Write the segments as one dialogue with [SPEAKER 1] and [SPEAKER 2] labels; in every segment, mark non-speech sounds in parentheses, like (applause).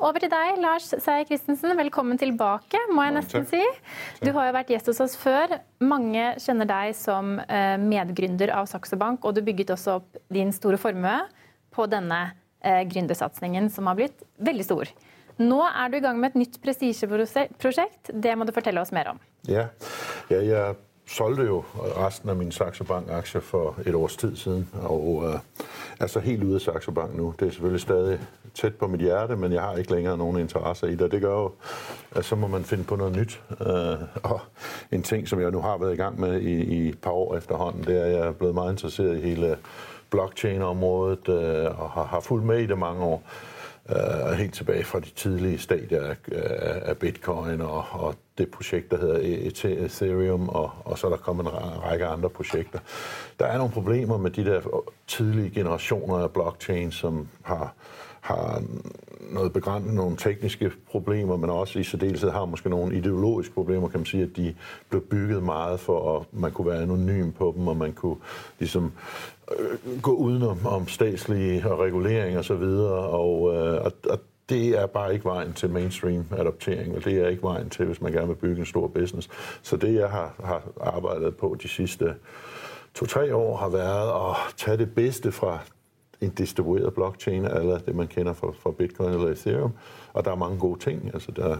[SPEAKER 1] over til deg, Lars Seier Christensen. Velkommen tilbake, må jeg nesten si. Du har jo vært gjest hos oss før. Mange kjenner deg som eh, medgründer av Saxo Bank, og du bygget også opp din store formue på denne eh, gründersatsingen, som har blitt veldig stor. Nå er du i gang med et nytt prestisjeprosjekt. Det må du fortelle oss mer om.
[SPEAKER 2] Ja, ja jeg solgte jo resten av mine Saxo Bank-aktier for et års tid siden, og øh, er så helt ude af Saxo Bank nu. Det er selvfølgelig stadig tæt på mit hjerte, men jeg har ikke længere nogen interesse i det. Det gør jo, at så må man finde på noget nyt. Øh, og en ting, som jeg nu har været i gang med i, i et par år efterhånden, det er, at jeg er blevet meget interesseret i hele blockchain-området øh, og har, har fulgt med i det mange år øh, helt tilbage fra de tidlige stadier af, øh, af Bitcoin og, og det projekt, der hedder e- e- Ethereum, og, og så er der kommet en række andre projekter. Der er nogle problemer med de der tidlige generationer af blockchain, som har, har noget begrænset, nogle tekniske problemer, men også i særdeleshed har måske nogle ideologiske problemer, kan man sige, at de blev bygget meget for, at man kunne være anonym på dem, og man kunne ligesom øh, gå udenom om statslige regulering og så videre, og, øh, og, og det er bare ikke vejen til mainstream adoptering, og det er ikke vejen til, hvis man gerne vil bygge en stor business. Så det, jeg har, har arbejdet på de sidste to-tre år, har været at tage det bedste fra en distribueret blockchain, eller det, man kender fra, fra Bitcoin eller Ethereum, og der er mange gode ting. Altså, der,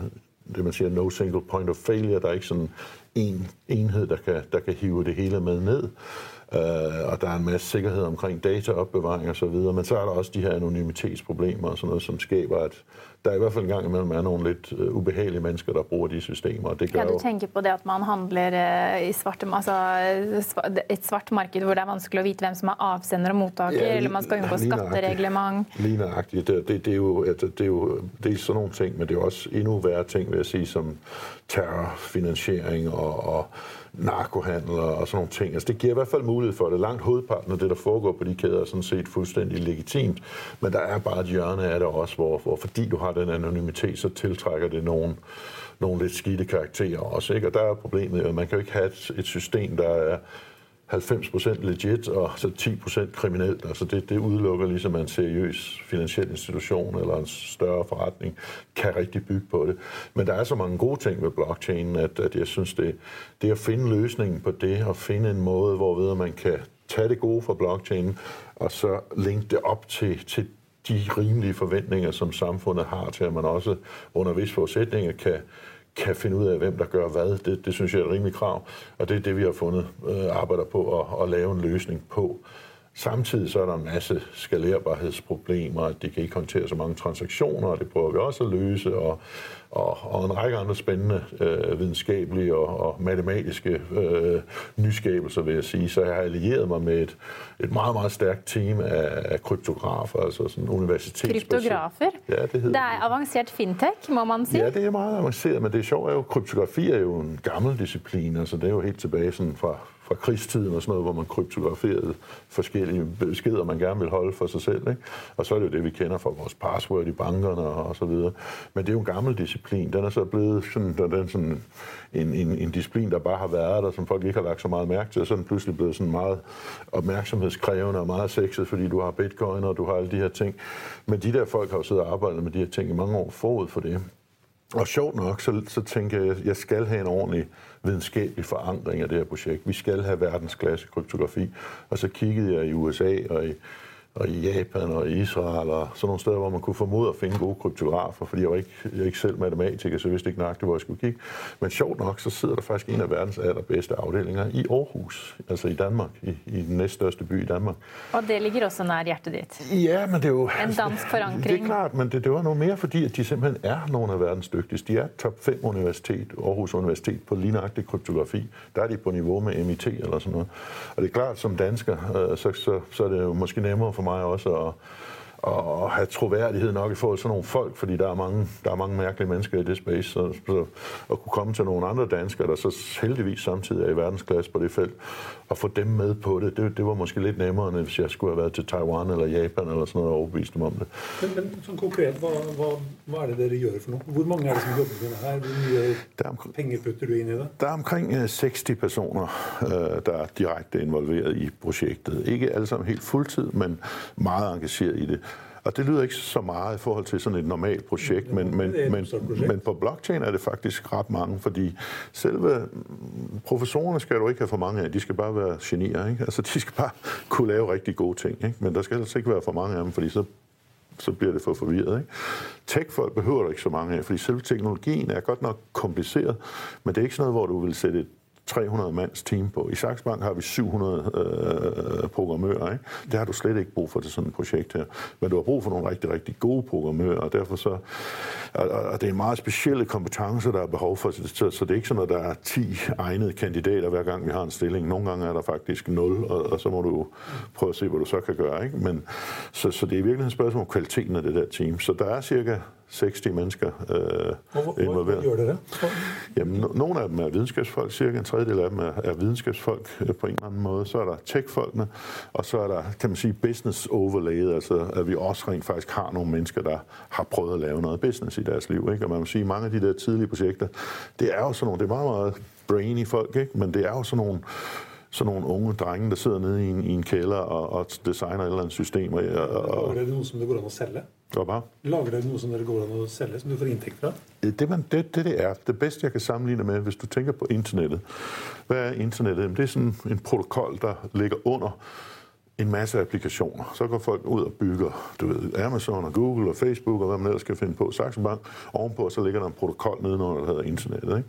[SPEAKER 2] det man siger, no single point of failure, der er ikke sådan en enhed, der kan, der kan hive det hele med ned. Uh, og der er en masse sikkerhed omkring dataopbevaring og så videre, men så er der også de her anonymitetsproblemer og sådan noget, som skaber, at der i hvert fald en gang imellem er nogle lidt uh, ubehagelige mennesker, der bruger de systemer. Det
[SPEAKER 1] gør ja, du tænker på det, at man handler uh, i svarte, altså et svart marked, hvor det er vanskelig at vite, hvem som er afsender og modtager, ja, eller man skal undgå skattereglement.
[SPEAKER 2] Lige nøjagtigt. Det, det, det, er jo, altså, det er jo det er sådan nogle ting, men det er også endnu værre ting, vil jeg sige, som terrorfinansiering og, og narkohandel og sådan nogle ting. Altså, det giver i hvert fald mulighed for det. Langt hovedparten af det, der foregår på de kæder, er sådan set fuldstændig legitimt. Men der er bare et hjørne af det også, hvor, hvor fordi du har den anonymitet, så tiltrækker det nogle, nogle lidt skidte karakterer også. Ikke? Og der er problemet, at man kan jo ikke have et, et system, der er 90% legit og så 10% kriminelt. Altså det, det udelukker ligesom, at en seriøs finansiel institution eller en større forretning kan rigtig bygge på det. Men der er så mange gode ting ved blockchain, at, at jeg synes, det, det at finde løsningen på det, og finde en måde, hvorved man kan tage det gode fra blockchain, og så linke det op til, til de rimelige forventninger, som samfundet har til, at man også under visse forudsætninger kan kan finde ud af, hvem der gør hvad. Det, det synes jeg er et rimeligt krav, og det er det, vi har fundet øh, arbejder på at, at lave en løsning på. Samtidig så er der en masse skalerbarhedsproblemer, at de kan ikke håndtere så mange transaktioner, og det prøver vi også at løse, og, og, og en række andre spændende øh, videnskabelige og, og matematiske øh, nyskabelser, vil jeg sige. Så jeg har allieret mig med et, et meget, meget stærkt team af, af kryptografer, altså sådan universitets...
[SPEAKER 1] Kryptografer?
[SPEAKER 2] Ja, det hedder
[SPEAKER 1] Det er avanceret fintech, må man sige.
[SPEAKER 2] Ja, det er meget avanceret, men det er sjovt, at jo, kryptografi er jo en gammel disciplin, altså det er jo helt tilbage sådan fra fra krigstiden og sådan noget, hvor man kryptograferede forskellige beskeder, man gerne vil holde for sig selv. Ikke? Og så er det jo det, vi kender fra vores password i bankerne og, så videre. Men det er jo en gammel disciplin. Den er så blevet sådan, den er sådan en, en, en disciplin, der bare har været der, som folk ikke har lagt så meget mærke til, og så er den pludselig blevet sådan meget opmærksomhedskrævende og meget sexet, fordi du har bitcoin og du har alle de her ting. Men de der folk har jo siddet og arbejdet med de her ting i mange år forud for det og sjovt nok, så, så tænker jeg, at jeg skal have en ordentlig videnskabelig forandring af det her projekt. Vi skal have verdensklasse kryptografi. Og så kiggede jeg i USA og i og i Japan og i Israel og sådan nogle steder, hvor man kunne formode at finde gode kryptografer, fordi jeg var ikke, jeg er ikke selv matematiker, så jeg vidste ikke nøjagtigt, hvor jeg skulle kigge. Men sjovt nok, så sidder der faktisk en af verdens allerbedste afdelinger i Aarhus, altså i Danmark, i, i den næststørste by i Danmark.
[SPEAKER 1] Og det ligger også nær hjertet dit?
[SPEAKER 2] Ja, men det er jo...
[SPEAKER 1] En dansk forankring? (laughs)
[SPEAKER 2] Det er klart, men det, det var noget mere, fordi at de simpelthen er nogle af verdens dygtigste. De er top 5 universitet, Aarhus Universitet, på lignagtig kryptografi. Der er de på niveau med MIT eller sådan noget. Og det er klart, som dansker, øh, så, så, så er det jo måske nemmere for mig også at, at have troværdighed nok i forhold til sådan nogle folk, fordi der er mange, der er mange mærkelige mennesker i det space, så, så at kunne komme til nogle andre danskere, der så heldigvis samtidig er i verdensklasse på det felt, og få dem med på det, det, det var måske lidt nemmere, end hvis jeg skulle have været til Taiwan eller Japan eller sådan noget og overbevist dem om det.
[SPEAKER 3] Men, men sådan konkret, hvad, hvad, hvad er det, dere gør for noget? Hvor mange er det, som jobber med det her? Hvor mye der omkring, penge putter du ind i det?
[SPEAKER 2] Der er omkring 60 personer, der er direkte involveret i projektet. Ikke alle sammen helt fuldtid, men meget engageret i det. Og det lyder ikke så meget i forhold til sådan et normalt projekt, men, men, men, men på blockchain er det faktisk ret mange, fordi selve professorerne skal du ikke have for mange af, de skal bare være genier, ikke? Altså de skal bare (laughs) kunne lave rigtig gode ting, ikke? men der skal altså ikke være for mange af dem, fordi så så bliver det for forvirret. Ikke? Tech-folk behøver du ikke så mange af, fordi selve teknologien er godt nok kompliceret, men det er ikke sådan noget, hvor du vil sætte et 300 mands team på. I Saxe Bank har vi 700 øh, programmører. Ikke? Det har du slet ikke brug for til sådan et projekt her. Men du har brug for nogle rigtig, rigtig gode programmører, og derfor så... Og, og det er meget specielle kompetencer, der er behov for, så, så det er ikke sådan, at der er 10 egnede kandidater, hver gang vi har en stilling. Nogle gange er der faktisk 0, og, og så må du prøve at se, hvad du så kan gøre. Ikke? Men, så, så det er i virkeligheden et spørgsmål om kvaliteten af det der team. Så der er cirka 60 mennesker øh,
[SPEAKER 3] involveret. Hvor gør det det?
[SPEAKER 2] Jamen, no- nogle af dem er videnskabsfolk, cirka en tredjedel af dem er, er videnskabsfolk øh, på en eller anden måde. Så er der tech-folkene, og så er der, kan man sige, business overlay, altså at vi også rent faktisk har nogle mennesker, der har prøvet at lave noget business i deres liv. Ikke? Og man må sige, mange af de der tidlige projekter, det er jo sådan nogle, det er meget, meget brainy folk, ikke? men det er jo sådan nogle sådan nogle unge drenge, der sidder nede i en, i en kælder og, og designer et eller andet system. Og,
[SPEAKER 3] og, Lager det noget, som det går an at sælge?
[SPEAKER 2] Hvad bare?
[SPEAKER 3] Lager det noget, som det går an at sælge, som du får indtægt fra?
[SPEAKER 2] Det, man, det, det, det er det bedste, jeg kan sammenligne med, hvis du tænker på internettet. Hvad er internettet? Det er sådan en protokol, der ligger under en masse applikationer. Så går folk ud og bygger, du ved, Amazon og Google og Facebook og hvad man ellers skal finde på. Saxo Bank ovenpå, så ligger der en protokol nedenunder, der hedder internettet. Ikke?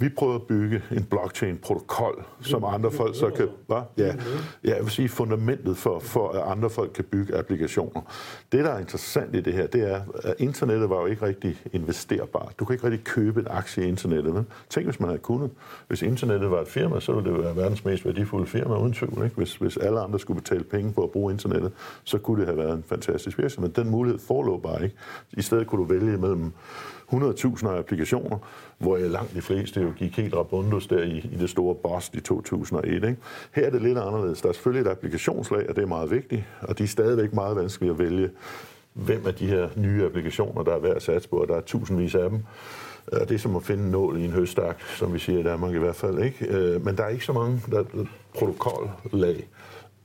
[SPEAKER 2] Vi prøver at bygge en blockchain-protokol, som andre folk så kan... Hva? Ja, ja, jeg vil sige fundamentet for, for, at andre folk kan bygge applikationer. Det, der er interessant i det her, det er, at internettet var jo ikke rigtig investerbart. Du kan ikke rigtig købe en aktie i internettet. Men tænk, hvis man havde kunnet. Hvis internettet var et firma, så ville det være verdens mest værdifulde firma, uden tvivl. Ikke? Hvis, hvis alle andre skulle betale penge på at bruge internettet, så kunne det have været en fantastisk virksomhed. Den mulighed forelå bare ikke. I stedet kunne du vælge mellem 100.000 applikationer, hvor langt de fleste jo gik helt rabundus der i, i det store boss i 2001. Ikke? Her er det lidt anderledes. Der er selvfølgelig et applikationslag, og det er meget vigtigt, og de er stadigvæk meget vanskelige at vælge, hvem af de her nye applikationer, der er værd at satse på, og der er tusindvis af dem. Og det er som at finde en nål i en høstak, som vi siger i Danmark i hvert fald. Ikke? Øh, men der er ikke så mange der, der protokollag.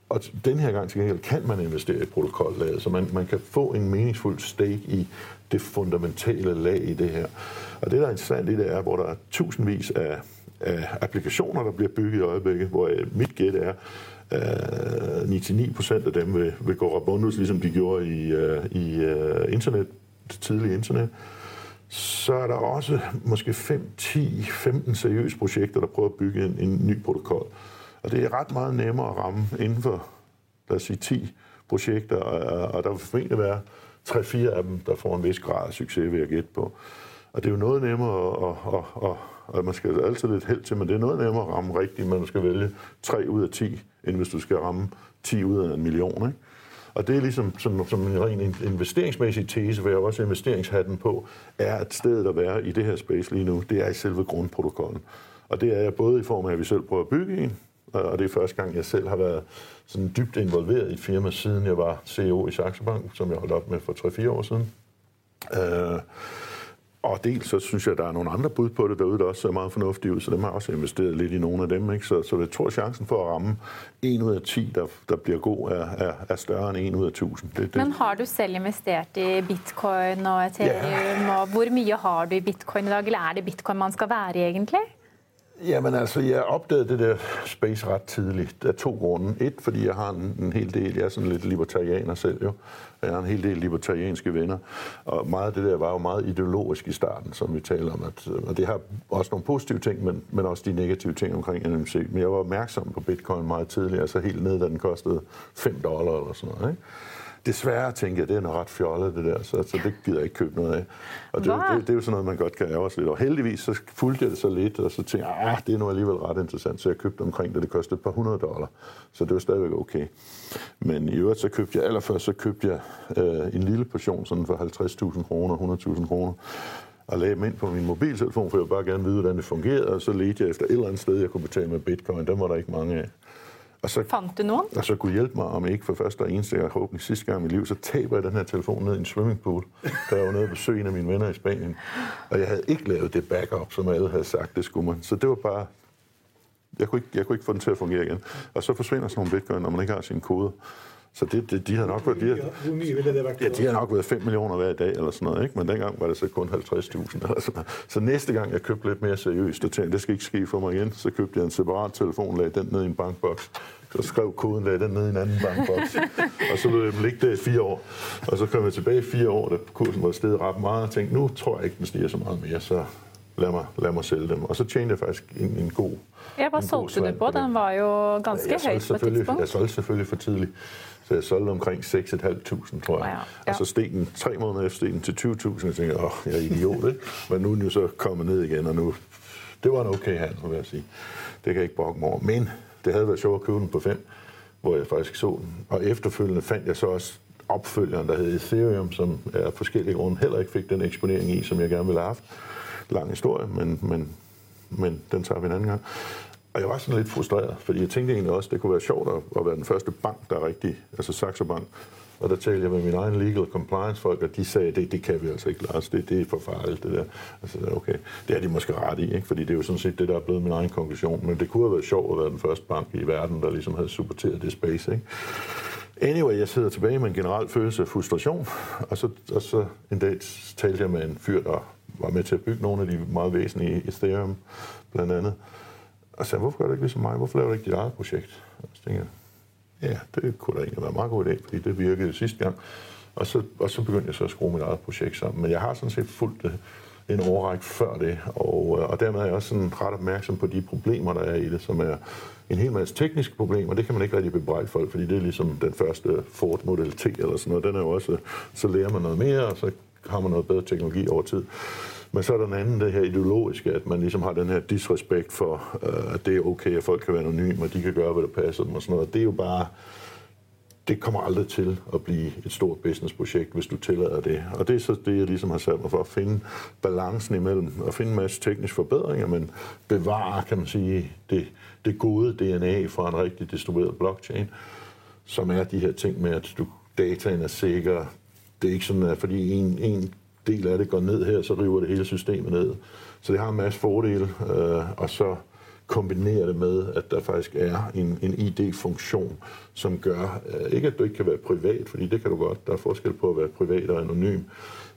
[SPEAKER 2] Og den her gang til gengæld kan man investere i protokollaget, så man, man kan få en meningsfuld stake i det fundamentale lag i det her. Og det, der er interessant i det, er, hvor der er tusindvis af, af applikationer, der bliver bygget i øjeblikket, hvor øh, mit gæt er, øh, uh, 9-9 procent af dem vil, vil gå rabundus, ligesom de gjorde i, uh, i uh, internet, det tidlige internet. Så er der også måske 5, 10, 15 seriøse projekter, der prøver at bygge en, en ny protokol. Og det er ret meget nemmere at ramme inden for, lad os sige, 10 projekter, og, og der vil formentlig være 3-4 af dem, der får en vis grad af succes ved at gætte på. Og det er jo noget nemmere, og, og, og, og man skal altid lidt held til, men det er noget nemmere at ramme rigtigt, men du skal vælge 3 ud af 10, end hvis du skal ramme 10 ud af en million. Ikke? Og det er ligesom som, som en ren investeringsmæssig tese, hvor jeg også investeringshatten på, er at stedet at være i det her space lige nu, det er i selve grundprotokollen. Og det er jeg både i form af, at vi selv prøver at bygge en, og det er første gang, jeg selv har været sådan dybt involveret i et firma, siden jeg var CEO i Saxo Bank, som jeg holdt op med for 3-4 år siden. Øh, Og dels så synes jeg, at der er nogle andre bud på det derude, der også er meget fornuftige ud, så dem har også investeret lidt i nogle af dem. Ikke? Så, så jeg tror, at chancen for at ramme 1 ud af 10, der, der bliver god, er, er, er større end 1 ud af 1000. Det,
[SPEAKER 1] det. Men har du selv investeret i bitcoin og ethereum, ja. og hvor mye har du i bitcoin i dag, eller er det bitcoin man skal være i egentlig?
[SPEAKER 2] Jamen altså, jeg opdagede det der space ret tidligt af to grunde. Et, fordi jeg har en, en hel del, jeg er sådan lidt libertarianer selv jo, jeg har en hel del libertarianske venner, og meget af det der var jo meget ideologisk i starten, som vi taler om, at, øh, og det har også nogle positive ting, men, men også de negative ting omkring NMC. Men jeg var opmærksom på bitcoin meget tidligt, altså helt ned, da den kostede 5 dollar eller sådan noget, ikke? Desværre tænker jeg, det er noget ret fjollet, det der, så, så det gider jeg ikke købe noget af. Og det, det, det, er jo sådan noget, man godt kan ærge sig lidt. Og heldigvis så fulgte jeg det så lidt, og så tænkte jeg, ah, det er nu alligevel ret interessant, så jeg købte omkring det, det kostede et par hundrede dollar. Så det var stadigvæk okay. Men i øvrigt så købte jeg, allerførst så købte jeg øh, en lille portion sådan for 50.000 kroner, 100.000 kroner, og lagde dem ind på min mobiltelefon, for jeg ville bare gerne vide, hvordan det fungerede, og så ledte jeg efter et eller andet sted, jeg kunne betale med bitcoin. Dem var der ikke mange af.
[SPEAKER 1] Og så, Fandt du nogen?
[SPEAKER 2] Og så kunne hjælpe mig, om ikke for første og eneste, jeg håber sidste gang i mit liv, så taber jeg den her telefon ned i en swimmingpool, da jeg var nede og besøge en af mine venner i Spanien. Og jeg havde ikke lavet det backup, som alle havde sagt, det skulle man. Så det var bare... Jeg kunne, ikke, jeg kunne ikke få den til at fungere igen. Og så forsvinder sådan nogle bitcoin, når man ikke har sin kode. Så det, det, de har nok været, de har, ja, de har nok været 5 millioner hver dag eller sådan noget, ikke? men dengang var det så kun 50.000. Så næste gang jeg købte lidt mere seriøst og tænkte, det skal ikke ske for mig igen, så købte jeg en separat telefon, lagde den ned i en bankboks, så skrev koden, lagde den ned i en anden bankboks, (laughs) og så løb jeg ligge der i fire år. Og så kom jeg tilbage i fire år, da kursen var steget ret meget, og tænkte, nu tror jeg ikke, den stiger så meget mere, så lad mig, lad mig sælge dem. Og så tjente jeg faktisk en, en god
[SPEAKER 1] Ja, hvad solgte du på? Den var jo ganske høj på tidspunkt.
[SPEAKER 2] Jeg solgte selvfølgelig for tidligt. Så jeg solgte omkring 6.500, tror jeg. Ja. Og så steg den tre måneder efter steg den til 20.000, og tænkte, åh, jeg er idiot, ikke? Men nu er den jo så kommet ned igen, og nu, det var en okay handel, vil jeg sige. Det kan jeg ikke brokke mig over. Men det havde været sjovt at købe den på 5, hvor jeg faktisk så den. Og efterfølgende fandt jeg så også opfølgeren, der hed Ethereum, som af forskellige grunde heller ikke fik den eksponering i, som jeg gerne ville have haft. Lang historie, men, men, men den tager vi en anden gang. Og jeg var sådan lidt frustreret, fordi jeg tænkte egentlig også, at det kunne være sjovt at, være den første bank, der er rigtig, altså Saxo Bank. Og der talte jeg med min egen legal compliance folk, og de sagde, at det, det kan vi altså ikke, Lars. Det, det er for farligt, det der. Altså, okay, det er de måske ret i, ikke? fordi det er jo sådan set det, der er blevet min egen konklusion. Men det kunne have været sjovt at være den første bank i verden, der ligesom havde supporteret det space. Ikke? Anyway, jeg sidder tilbage med en generel følelse af frustration, og så, og så en dag talte jeg med en fyr, der var med til at bygge nogle af de meget væsentlige Ethereum, blandt andet. Og sagde, hvorfor gør du ikke ligesom mig? Hvorfor laver du ikke dit eget projekt? Og så tænkte jeg, ja, det kunne da egentlig være en meget god idé, fordi det virkede sidste gang. Og så, og så begyndte jeg så at skrue mit eget projekt sammen. Men jeg har sådan set fulgt det en overræk før det, og, øh, og dermed er jeg også sådan ret opmærksom på de problemer, der er i det, som er en hel masse tekniske problemer, det kan man ikke rigtig bebrejde folk, fordi det er ligesom den første Ford Model T eller sådan noget, den er jo også, så lærer man noget mere, og så har man noget bedre teknologi over tid. Men så er der den anden, det her ideologiske, at man ligesom har den her disrespekt for, øh, at det er okay, at folk kan være anonyme, og de kan gøre, hvad der passer dem og sådan noget. Det er jo bare, det kommer aldrig til at blive et stort businessprojekt, hvis du tillader det. Og det er så det, jeg ligesom har sat mig for at finde balancen imellem, at finde en masse tekniske forbedringer, men bevare, kan man sige, det, det gode DNA fra en rigtig distribueret blockchain, som er de her ting med, at du, dataen er sikker. Det er ikke sådan, at fordi en, en del af det går ned her, så river det hele systemet ned. Så det har en masse fordele, øh, og så kombinere det med, at der faktisk er en, en ID-funktion, som gør, øh, ikke at du ikke kan være privat, fordi det kan du godt, der er forskel på at være privat og anonym,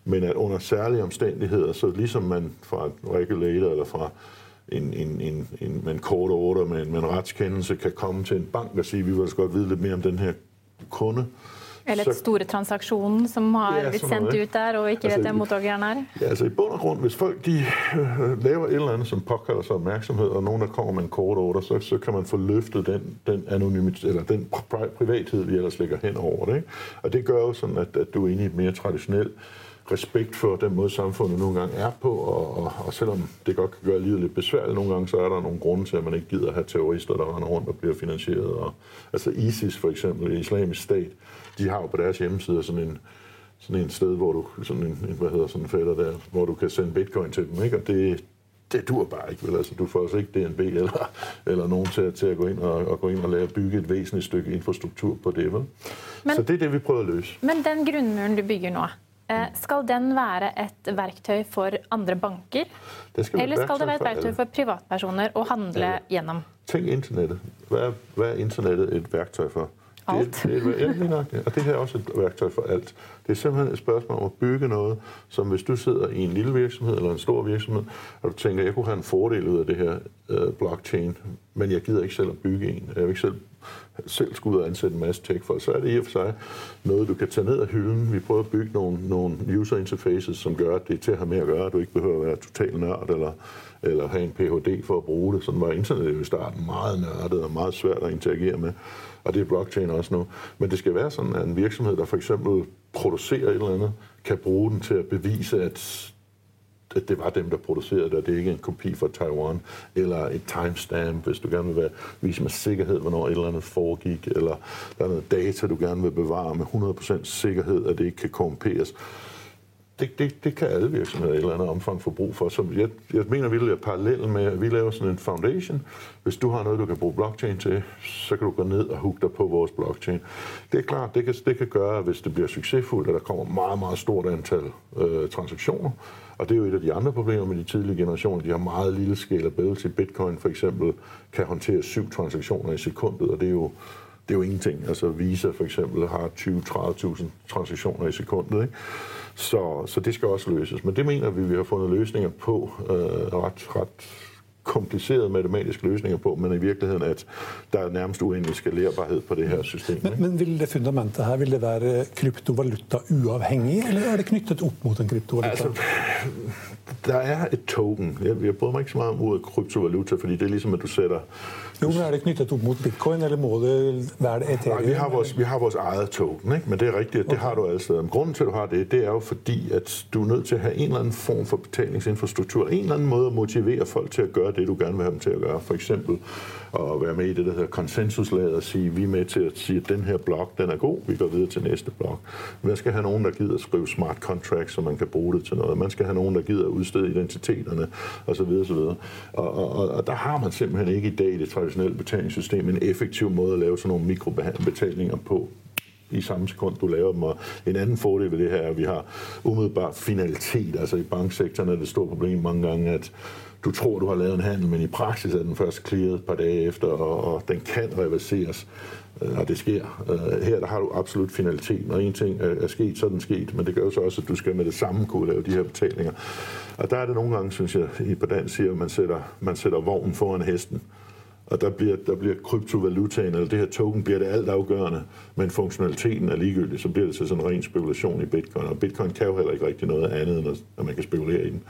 [SPEAKER 2] men at under særlige omstændigheder, så ligesom man fra en regulator eller fra en, en, en, en, med en kort order, med en, med en retskendelse, kan komme til en bank og sige, vi vil altså godt vide lidt mere om den her kunde,
[SPEAKER 1] eller et store som har ja, blitt sendt ut der, og ikke altså, vet hvem mottakeren er?
[SPEAKER 2] Ja, altså i bund og grund, hvis folk de øh, laver et eller andet, som påkalder sig opmærksomhed, og nogen, der kommer med en kort order, så, så kan man få løftet den, den anonymitet, eller den privathed, vi ellers lægger hen over det. Ikke? Og det gør jo sådan, at, at du er inde i et mere traditionelt respekt for den måde, samfundet nogle gange er på, og, og, og selvom det godt kan gøre livet lidt besværligt nogle gange, så er der nogle grunde til, at man ikke gider at have terrorister, der render rundt og bliver finansieret. Og, altså ISIS for eksempel, Islamisk Stat, de har jo på deres hjemmeside sådan en, sådan en sted, hvor du, sådan en, en hvad hedder sådan en fælder der, hvor du kan sende bitcoin til dem, ikke? Og det, det dur bare ikke, vel? Altså, du får altså ikke DNB eller, eller nogen til, til at gå ind og, og gå ind og lade bygge et væsentligt stykke infrastruktur på det, vel? Men, Så det er det, vi prøver at løse.
[SPEAKER 1] Men den grundmuren, du bygger nu, skal den være et verktøy for andre banker? Skal eller skal det være et verktøy for privatpersoner å handle ja. gjennom?
[SPEAKER 2] Tænk internettet. Hvad er, hvad er internettet et værktøj for?
[SPEAKER 1] Alt.
[SPEAKER 2] Det, det, ja, nok. Og det her er også et værktøj for alt. Det er simpelthen et spørgsmål om at bygge noget, som hvis du sidder i en lille virksomhed eller en stor virksomhed, og du tænker, jeg kunne have en fordel ud af det her uh, blockchain, men jeg gider ikke selv at bygge en. Jeg vil ikke selv, selv skulle ud og ansætte en masse tech for, så er det i og for sig noget, du kan tage ned af hylden. Vi prøver at bygge nogle, nogle user interfaces, som gør, at det er til at have med at gøre, at du ikke behøver at være total nørd eller eller have en Ph.D. for at bruge det. Sådan var internettet jo i starten meget nørdet og meget svært at interagere med og det er blockchain også nu. Men det skal være sådan, at en virksomhed, der for eksempel producerer et eller andet, kan bruge den til at bevise, at at det var dem, der producerede det, og det er ikke en kopi fra Taiwan, eller et timestamp, hvis du gerne vil være, vise med sikkerhed, hvornår et eller andet foregik, eller der er noget data, du gerne vil bevare med 100% sikkerhed, at det ikke kan korrumperes det, det, det kan alle virksomheder i et eller andet omfang få brug for. Så jeg, jeg mener, vi er parallelt med, at vi laver sådan en foundation. Hvis du har noget, du kan bruge blockchain til, så kan du gå ned og hugge dig på vores blockchain. Det er klart, det kan, det kan gøre, hvis det bliver succesfuldt, at der kommer meget, meget stort antal øh, transaktioner. Og det er jo et af de andre problemer med de tidlige generationer. De har meget lille scalability. Bitcoin for eksempel kan håndtere syv transaktioner i sekundet, og det er jo det er jo ingenting. Altså Visa for eksempel har 20-30.000 transaktioner i sekundet. Ikke? Så, så det skal også løses. Men det mener vi, vi har fundet løsninger på, øh, ret, ret komplicerede matematiske løsninger på, men i virkeligheden at der er nærmest uendelig skalerbarhed på det her system.
[SPEAKER 3] Men, men vil det fundamentet her vil det være kryptovaluta uafhængig, eller er det knyttet op mod en kryptovaluta? Altså,
[SPEAKER 2] der er et token. Jeg, jeg bryder mig ikke så meget om ordet kryptovaluta, fordi det er ligesom, at du sætter
[SPEAKER 3] jo, men er det knyttet op mod bitcoin, eller må det være Ethereum?
[SPEAKER 2] Nej, vi har vores, vi har vores eget token, ikke? men det er rigtigt, at det har du altså. Grunden til, at du har det, det er jo fordi, at du er nødt til at have en eller anden form for betalingsinfrastruktur, en eller anden måde at motivere folk til at gøre det, du gerne vil have dem til at gøre. For eksempel at være med i det, der hedder konsensuslaget og sige, vi er med til at sige, at den her blok, den er god, vi går videre til næste blok. Man skal have nogen, der gider at skrive smart contracts, så man kan bruge det til noget. Man skal have nogen, der gider at udstede identiteterne, osv. osv. Og, og, og, og der har man simpelthen ikke i dag det traditionelle betalingssystem en effektiv måde at lave sådan nogle mikrobetalinger på i samme sekund, du laver dem. Og en anden fordel ved det her er, at vi har umiddelbart finalitet. Altså i banksektoren er det et stort problem mange gange, at du tror, du har lavet en handel, men i praksis er den først clearet et par dage efter, og, og den kan reverseres, øh, og det sker. Øh, her der har du absolut finalitet. Når en ting er, er sket, så er den sket, men det gør jo så også, at du skal med det samme kunne lave de her betalinger. Og der er det nogle gange, synes jeg, i på dansk siger, at man sætter, man sætter vognen foran hesten og der bliver, der bliver kryptovalutaen, eller det her token, bliver det alt afgørende, men funktionaliteten er ligegyldig, så bliver det til sådan en ren spekulation i bitcoin. Og bitcoin kan jo heller ikke rigtig noget andet, end at man kan spekulere i den.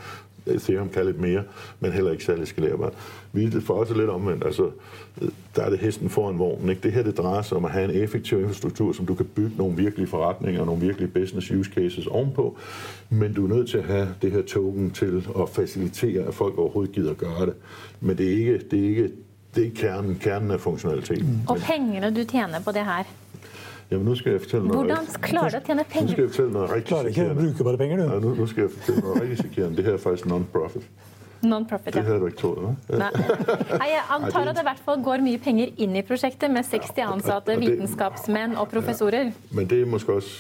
[SPEAKER 2] Ethereum kan lidt mere, men heller ikke særlig skalerbart. Vi er for os lidt omvendt. Altså, der er det hesten foran vognen. Ikke? Det her det drejer sig om at have en effektiv infrastruktur, som du kan bygge nogle virkelige forretninger og nogle virkelige business use cases ovenpå. Men du er nødt til at have det her token til at facilitere, at folk overhovedet gider at gøre det. Men det er ikke, det er ikke det er kernen, kernen af funktionaliteten. Mm.
[SPEAKER 1] Og pengene du tjener på det her?
[SPEAKER 2] Jamen, nu skal jeg fortælle noget
[SPEAKER 1] Hvordan klarer du at tjene penge?
[SPEAKER 2] Nu skal jeg fortælle noget rigtig
[SPEAKER 3] Klarer ikke at bruge bare penge,
[SPEAKER 2] du? Ja, nu, nu skal jeg fortælle noget rigtig sikkert. Det her er faktisk non-profit.
[SPEAKER 1] Non-profit,
[SPEAKER 2] ja. Det havde du ikke troet, hva'?
[SPEAKER 1] Nej. Nei, jeg antar at det i hvert fall går mye penger inn i projektet med 60 ansatte, vitenskapsmænd og professorer. Ja,
[SPEAKER 2] men det er måske også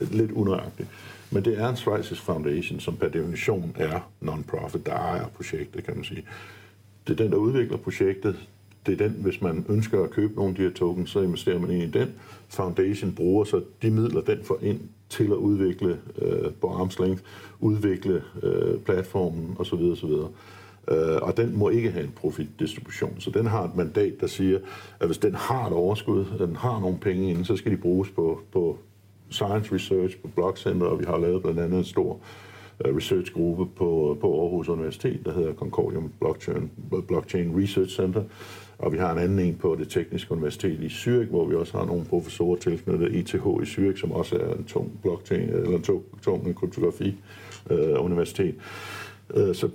[SPEAKER 2] lidt unøjagtigt. Men det er en Schweizers Foundation, som per definition er non-profit, der ejer projektet, kan man sige. Det er den, der udvikler projektet det er den, hvis man ønsker at købe nogle af de her tokens, så investerer man ind i den. Foundation bruger så de midler, den får ind til at udvikle øh, på length udvikle øh, platformen osv. osv. Øh, og den må ikke have en profitdistribution. Så den har et mandat, der siger, at hvis den har et overskud, at den har nogle penge inde, så skal de bruges på, på science research, på blockcenter, og vi har lavet blandt andet en stor øh, researchgruppe på, på Aarhus Universitet, der hedder Concordium Blockchain, Blockchain Research Center. Og vi har en anden en på det tekniske universitet i Zürich, hvor vi også har nogle professorer tilknyttet ITH i Zürich, som også er en tung blockchain, eller en tung, tung kryptografi øh, universitet. Øh, så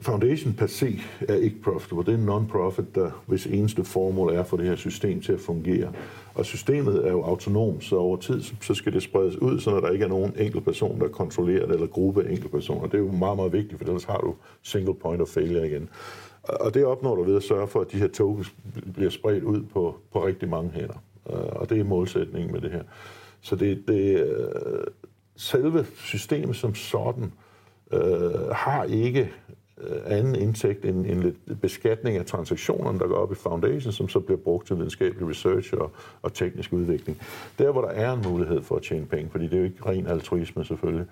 [SPEAKER 2] Foundation per se er ikke profitable. Det er en non-profit, der hvis eneste formål er for det her system til at fungere. Og systemet er jo autonom, så over tid så skal det spredes ud, så der ikke er nogen enkelt person, der kontrollerer det, eller gruppe af enkelte personer. Det er jo meget, meget vigtigt, for ellers har du single point of failure igen. Og det opnår du ved at sørge for, at de her tokens bliver spredt ud på, på rigtig mange hænder. Øh, og det er målsætningen med det her. Så det, det, øh, selve systemet som sådan øh, har ikke øh, anden indtægt end, end lidt beskatning af transaktionerne, der går op i foundation, som så bliver brugt til videnskabelig research og, og teknisk udvikling. Der, hvor der er en mulighed for at tjene penge, fordi det er jo ikke ren altruisme selvfølgelig,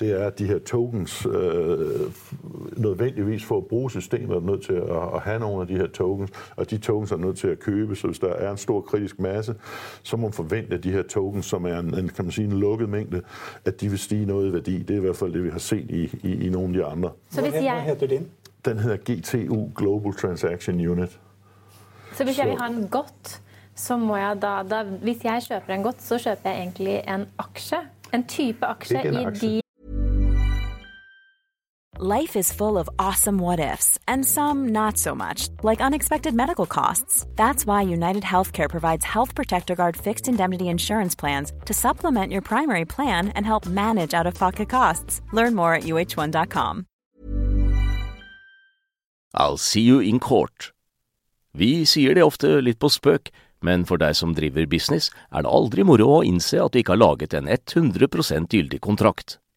[SPEAKER 2] det er, at de her tokens øh, nødvendigvis for at bruge systemet er nødt til at, at have nogle af de her tokens, og de tokens er nødt til at købe, så hvis der er en stor kritisk masse, så må man forvente, at de her tokens, som er en, en kan man sige, en lukket mængde, at de vil stige noget i værdi. Det er i hvert fald det, vi har set i, i, i nogle af de andre.
[SPEAKER 3] Så hvis jeg... Hvad hedder den?
[SPEAKER 2] Den hedder GTU, Global Transaction Unit.
[SPEAKER 1] Så hvis jeg vil have en godt, så må jeg da, da hvis jeg køber en godt, så køber jeg egentlig en aktie, en type aktie i de
[SPEAKER 4] Life is full of awesome what ifs, and some not so much, like unexpected medical costs. That's why United Healthcare provides Health Protector Guard fixed indemnity insurance plans to supplement your primary plan and help manage out of pocket costs. Learn more at uh1.com.
[SPEAKER 5] I'll see you in court. Vi sier det ofte litt på spøk, men for deg som driver business, er det moro å innse at du ikke har laget en 100 gyldig kontrakt.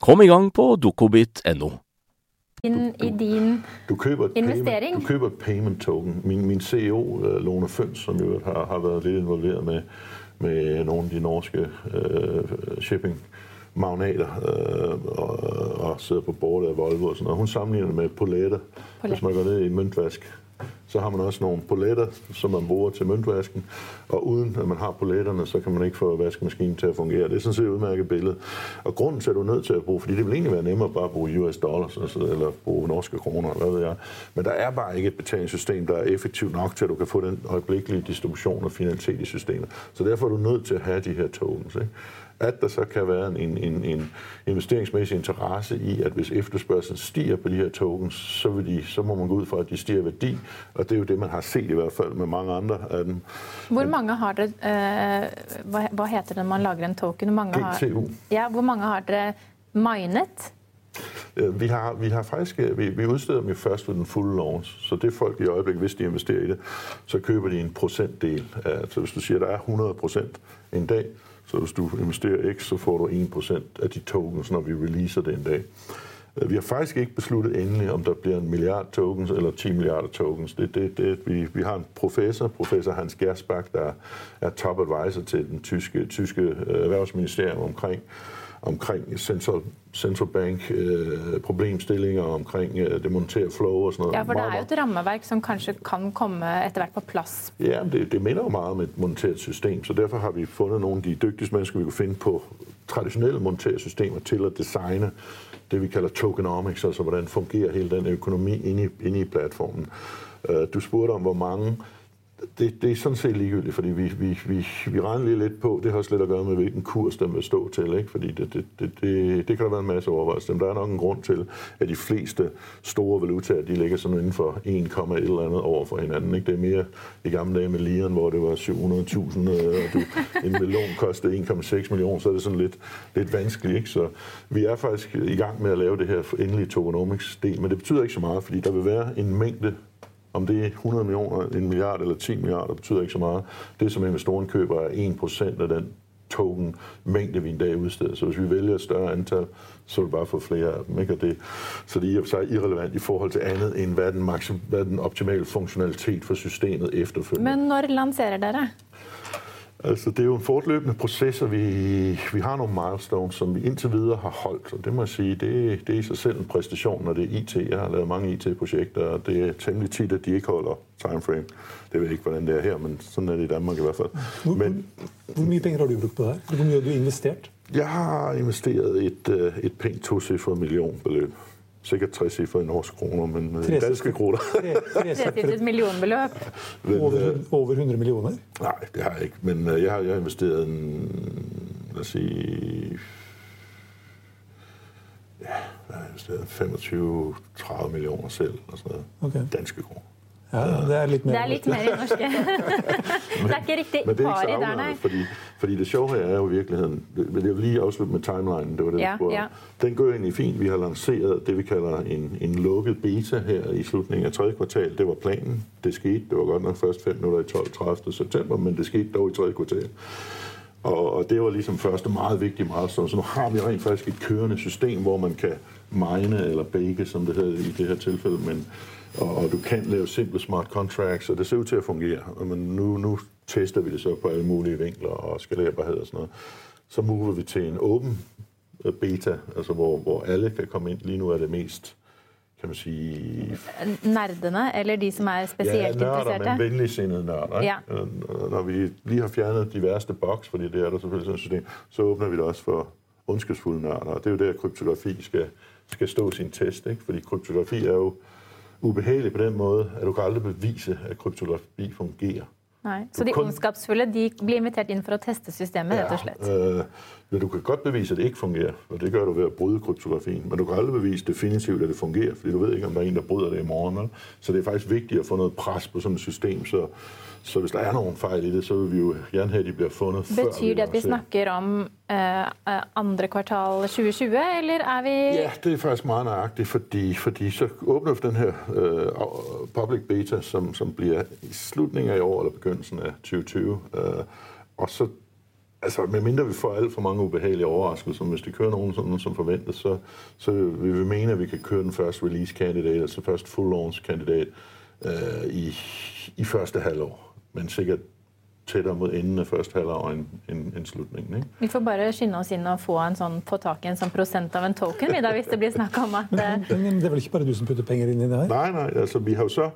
[SPEAKER 5] Kom i gang på dokobit.no.
[SPEAKER 1] In, I din du køber investering?
[SPEAKER 2] Payment, du køber et payment token. Min, min CEO, uh, Lone Føns, som jo har, har været lidt involveret med, med nogle af de norske uh, shipping magnater øh, og, og sidder på bordet af Volvo og sådan noget. Hun sammenligner med poletter, Hvis man går ned i en møntvask, så har man også nogle poletter, som man bruger til møntvasken, og uden at man har poletterne, så kan man ikke få vaskemaskinen til at fungere. Det er sådan set et udmærket billede. Og grunden til, at du er nødt til at bruge, fordi det vil egentlig være nemmere bare at bruge US dollars, altså, eller bruge norske kroner, hvad ved jeg. Men der er bare ikke et betalingssystem, der er effektivt nok til, at du kan få den øjeblikkelige distribution og finansielle i systemet. Så derfor er du nødt til at have de her tokens. Ikke? At der så kan være en, en, en investeringsmæssig interesse i, at hvis efterspørgselen stiger på de her tokens, så, vil de, så må man gå ud fra, at de stiger værdi, og det er jo det, man har set i hvert fald med mange andre af dem.
[SPEAKER 1] Hvor mange har det, øh, hvad, hvad heter det, når man lager en token? Mange
[SPEAKER 2] GTU.
[SPEAKER 1] Har, ja, hvor mange har det minet?
[SPEAKER 2] Vi har, vi har faktisk, vi, vi udsteder dem jo først ved den fulde launch, så det folk i øjeblikket, hvis de investerer i det, så køber de en procentdel. Altså hvis du siger, at der er 100 procent en dag, så hvis du investerer X, så får du 1% af de tokens, når vi releaser det en dag. Øh, vi har faktisk ikke besluttet endelig, om der bliver en milliard tokens eller 10 milliarder tokens. Det, det, det, vi, vi har en professor, professor Hans Gersbach, der er top advisor til den tyske, tyske øh, erhvervsministerium omkring omkring central, central bank øh, problemstillinger, omkring øh, det monetære flow og sådan noget.
[SPEAKER 1] Ja, for det er jo et rammeværk, som kanskje kan komme etter hvert på plads.
[SPEAKER 2] Ja, det, det minder jo meget om et monetært system, så derfor har vi fundet nogle af de dygtigste mennesker, vi kunne finde på traditionelle monetære systemer til at designe det, vi kalder tokenomics, altså hvordan fungerer hele den økonomi inde i, inde i platformen. Øh, du spurgte om, hvor mange det, det er sådan set ligegyldigt, fordi vi, vi, vi, vi regner lige lidt på, det har også lidt at gøre med, hvilken kurs den vil stå til, ikke? fordi det, det, det, det, det kan der være en masse overvejelser. Men der er nok en grund til, at de fleste store valutaer, de ligger sådan inden for 1, et eller andet over for hinanden. Ikke? Det er mere i gamle dage med liren, hvor det var 700.000, øh, og du, en million kostede 1,6 millioner, så er det sådan lidt, lidt vanskeligt. Ikke? Så vi er faktisk i gang med at lave det her endelige tokenomics-del, men det betyder ikke så meget, fordi der vil være en mængde om det er 100 millioner, en milliard eller 10 milliarder, betyder ikke så meget. Det, som investoren køber, er 1% af den token mængde, vi en dag udsteder. Så hvis vi vælger et større antal, så vil vi bare få flere af dem. Ikke? Og det, så det er så irrelevant i forhold til andet, end hvad den, maksim, hvad den optimale funktionalitet for systemet efterfølgende.
[SPEAKER 1] Men når lancerer dere?
[SPEAKER 2] Altså, det er jo en fortløbende proces, og vi, vi har nogle milestones, som vi indtil videre har holdt, og det må jeg sige, det, det er i sig selv en præstation, når det er IT. Jeg har lavet mange IT-projekter, og det er temmelig tit, at de ikke holder timeframe. Det ved jeg ikke, hvordan det er her, men sådan er det i Danmark i hvert fald.
[SPEAKER 3] Hvor, men, hvor mye penge har du brugt på det her? Hvor mye har du investeret?
[SPEAKER 2] Jeg har investeret et, øh, et pænt tocifret millionbeløb sikkert 60 cifre i norske kroner, men i danske kroner. (laughs)
[SPEAKER 1] et millionbeløb.
[SPEAKER 3] over, over 100 millioner?
[SPEAKER 2] Nej, det har jeg ikke. Men jeg har, jeg har investeret en, lad os sige, ja, jeg har investeret 25-30 millioner selv, og sådan noget. Okay. Danske kroner.
[SPEAKER 3] Ja, det er litt mer,
[SPEAKER 1] det er litt mer i norske. det er ikke riktig
[SPEAKER 2] men det er pari der, nei. Fordi, fordi det sjove her er jo i virkeligheden, det vil lige afslutte med timelinen, det var det, ja, ja. Den går egentlig fint. Vi har lanceret det, vi kalder en, en lukket beta her i slutningen af tredje kvartal. Det var planen. Det skete. Det var godt nok først 5 minutter i 12. 30. september, men det skete dog i tredje kvartal. Og, og det var ligesom første meget vigtige milestone. Så nu har vi rent faktisk et kørende system, hvor man kan mine eller bake, som det hedder i det her tilfælde, men og, og du kan lave simple smart contracts, og det ser ud til at fungere. Men nu, nu tester vi det så på alle mulige vinkler og skalerbarhed og sådan noget. Så mover vi til en åben øh, beta, altså hvor, hvor alle kan komme ind. Lige nu er det mest kan man sige...
[SPEAKER 1] Nerdene, eller de som er specielt
[SPEAKER 2] ja, nørder,
[SPEAKER 1] interesserte?
[SPEAKER 2] men venligsindede nørder. Ja. Når vi lige har fjernet de værste boks, fordi det er der selvfølgelig sådan et system, så åbner vi det også for ondskabsfulde nørder. Og det er jo der, kryptografi skal, skal stå sin test. Ikke? Fordi kryptografi er jo ubehagelig på den måde, at du kan aldrig bevise, at kryptografi fungerer.
[SPEAKER 1] Nej, Så de kun... ondskapsfulle de bliver inviteret ind for at teste systemet, ja, rett og slett?
[SPEAKER 2] Øh, men du kan godt bevise, at det ikke fungerer, og det gør du ved at bryde kryptografien. Men du kan aldrig bevise definitivt, at det fungerer, fordi du ved ikke, om der er en, der bryder det i morgen. Så det er faktisk vigtigt at få noget pres på sådan et system, så så hvis der er nogle fejl i det, så vil vi jo gerne have, at de bliver fundet
[SPEAKER 1] Betyr før det, at vi snakker om uh, andre kvartal 2020, eller er vi...
[SPEAKER 2] Ja, det er faktisk meget nøjagtigt, fordi, fordi så åbner vi den her uh, public beta, som, som bliver i slutningen af i år, eller begyndelsen af 2020. Uh, og så Altså, medmindre vi får alt for mange ubehagelige overraskelser, hvis det kører nogen sådan, som forventet, så, så vil vi mene, at vi kan køre den første release candidate, altså først full launch candidate, øh, i, i første halvår men sikkert tættere mod enden af første halvår end, end, end slutningen. Ikke?
[SPEAKER 1] Vi får bare skynde oss inn og få en sånn, få tak i en sånn prosent av en token, vi da, hvis det blir snakk om at
[SPEAKER 3] men, men, Det er vel ikke bare du som putter penger inn i det her?
[SPEAKER 2] Nej, nej. altså Vi har jo så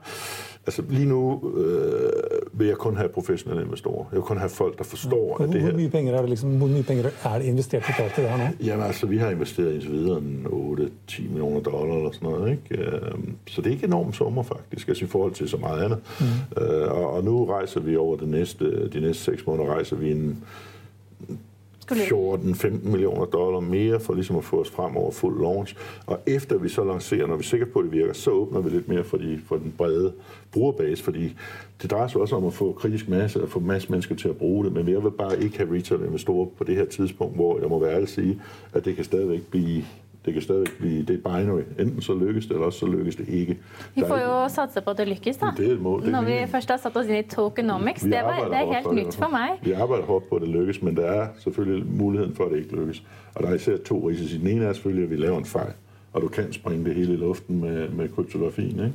[SPEAKER 2] Altså lige nu øh, vil jeg kun have professionelle investorer. Jeg vil kun have folk, der forstår,
[SPEAKER 3] ja.
[SPEAKER 2] at det
[SPEAKER 3] her... Hvor mye penger er det, liksom, hvor mye penger er det investeret totalt i det her nu?
[SPEAKER 2] Jamen altså, vi har investeret indtil videre 8-10 millioner dollar eller sådan noget. Ikke? Øhm, så det er ikke enormt summer faktisk, altså i forhold til så meget andet. Mm. Øh, og, og nu rejser vi over det næste, de næste seks måneder, rejser vi en 14-15 millioner dollar mere for ligesom at få os frem over fuld launch. Og efter vi så lancerer, når vi er sikre på, at det virker, så åbner vi lidt mere for, de, for den brede brugerbase, fordi det drejer sig også om at få kritisk masse, og få masse mennesker til at bruge det, men jeg vil bare ikke have retail-investorer på det her tidspunkt, hvor jeg må være ærlig sige, at det kan stadigvæk blive det kan stadig blive, det er binary. Enten så lykkes det, eller også så lykkes det ikke.
[SPEAKER 1] Vi får jo satse på at det lykkes, da.
[SPEAKER 2] Det er et mål. Det
[SPEAKER 1] Når vi først har satt oss inn i tokenomics, det, var, det er helt nytt for mig.
[SPEAKER 2] Vi arbejder hårdt på, at det lykkes, men der er selvfølgelig muligheden for, at det ikke lykkes. Og der er især to risici. Den ene er selvfølgelig, at vi laver en fejl, og du kan springe det hele i luften med, med kryptografien. Ikke?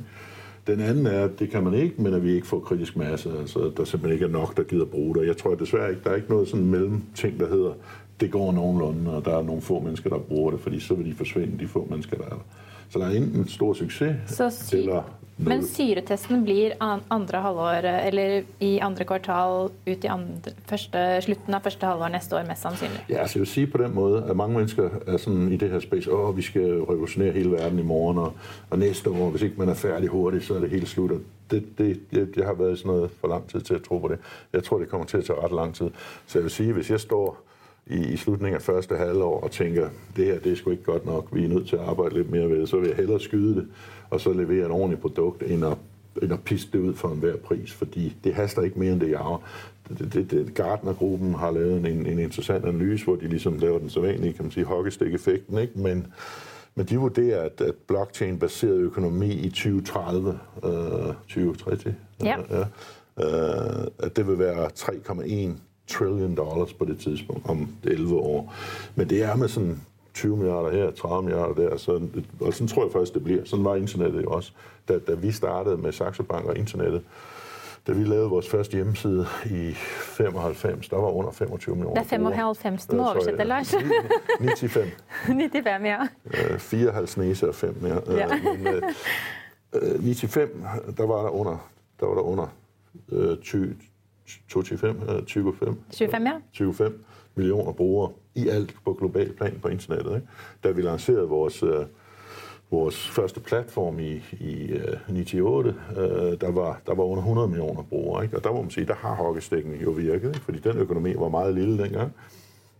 [SPEAKER 2] Den anden er, at det kan man ikke, men at vi ikke får kritisk masse. Altså, der simpelthen ikke er nok, der gider bruge det. Jeg tror desværre ikke, der er ikke noget sådan mellemting, der hedder, det går nogenlunde, og der er nogle få mennesker, der bruger det, fordi så vil de forsvinde, de få mennesker, der er der. Så der er enten stor succes,
[SPEAKER 1] så eller men syretesten blir andre halvår, eller i andre kvartal ut i andre, første, slutten av første halvår næste år, mest sandsynligt?
[SPEAKER 2] Ja, altså jeg vil sige på den måde, at mange mennesker er sådan i det her space, åh, vi skal revolutionere hele verden i morgen, og, og næste år, hvis ikke man er færdig hurtigt, så er det helt slut. det, det, jeg, jeg har været sådan noget for lang tid til at tro på det. Jeg tror, det kommer til at tage ret lang tid. Så jeg vil sige, hvis jeg står i, i slutningen af første halvår og tænker, det her det er sgu ikke godt nok, vi er nødt til at arbejde lidt mere ved det, så vil jeg hellere skyde det, og så levere et ordentligt produkt, end at, end at pisse det ud for enhver pris, fordi det haster ikke mere end det jager. Det, det, det, Gartner-gruppen har lavet en, en interessant analyse, hvor de ligesom laver den så vanlige, kan man sige, hockeystick-effekten, ikke? Men, men de vurderer, at, at blockchain-baseret økonomi i 2030, øh, 2030, ja. Ja, øh, at det vil være 3,1 trillion dollars på det tidspunkt om 11 år. Men det er med sådan 20 milliarder her, 30 milliarder der, så, og sådan tror jeg faktisk, det bliver. Sådan var internettet jo også. Da, da vi startede med Saxo Bank og internettet, Da vi lavede vores første hjemmeside i 95, der var under 25 millioner
[SPEAKER 1] Det er 95, du må oversætte, Lars.
[SPEAKER 2] 95.
[SPEAKER 1] 95, ja.
[SPEAKER 2] 4 halv næse og 5 mere. Ja. Men, øh, 95, der var der under, der var der under øh, 20, 25, 25,
[SPEAKER 1] 25, ja.
[SPEAKER 2] 25 millioner brugere i alt på global plan på internettet. Ikke? Da vi lancerede vores, øh, vores første platform i, i øh, 98, øh, der, var, der var under 100 millioner brugere. Ikke? Og der må man sige, der har hockeystikken jo virket, ikke? fordi den økonomi var meget lille dengang.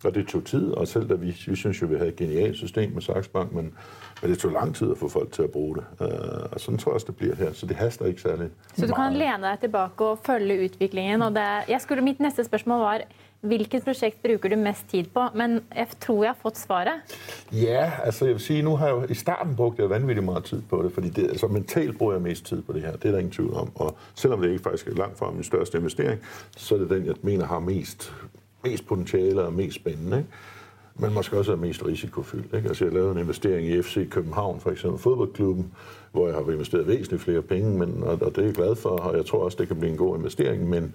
[SPEAKER 2] Og det tog tid, og selv da vi, vi synes jo, vi havde et genialt system med Saxo Bank, men, men det tog lang tid at få folk til at bruge det. Uh, og sådan tror jeg også, det bliver her. Så det haster ikke særligt
[SPEAKER 1] Så du kan læne dig tilbage og følge udviklingen. Og det, jeg skulle, mit næste spørgsmål var, hvilket projekt bruger du mest tid på? Men jeg tror, jeg har fået svaret.
[SPEAKER 2] Ja, altså jeg vil sige, nu har jeg i starten brugt jeg vanvittigt meget tid på det, fordi det, altså mentalt bruger jeg mest tid på det her. Det er der ingen tvivl om. Og selvom det ikke faktisk er langt fra min største investering, så er det den, jeg mener har mest mest potentiale og mest spændende, ikke? men måske også er mest risikofyldt. Ikke? Altså jeg lavede en investering i FC København, for eksempel fodboldklubben, hvor jeg har investeret væsentligt flere penge, men, og, og det er jeg glad for, og jeg tror også, det kan blive en god investering, men,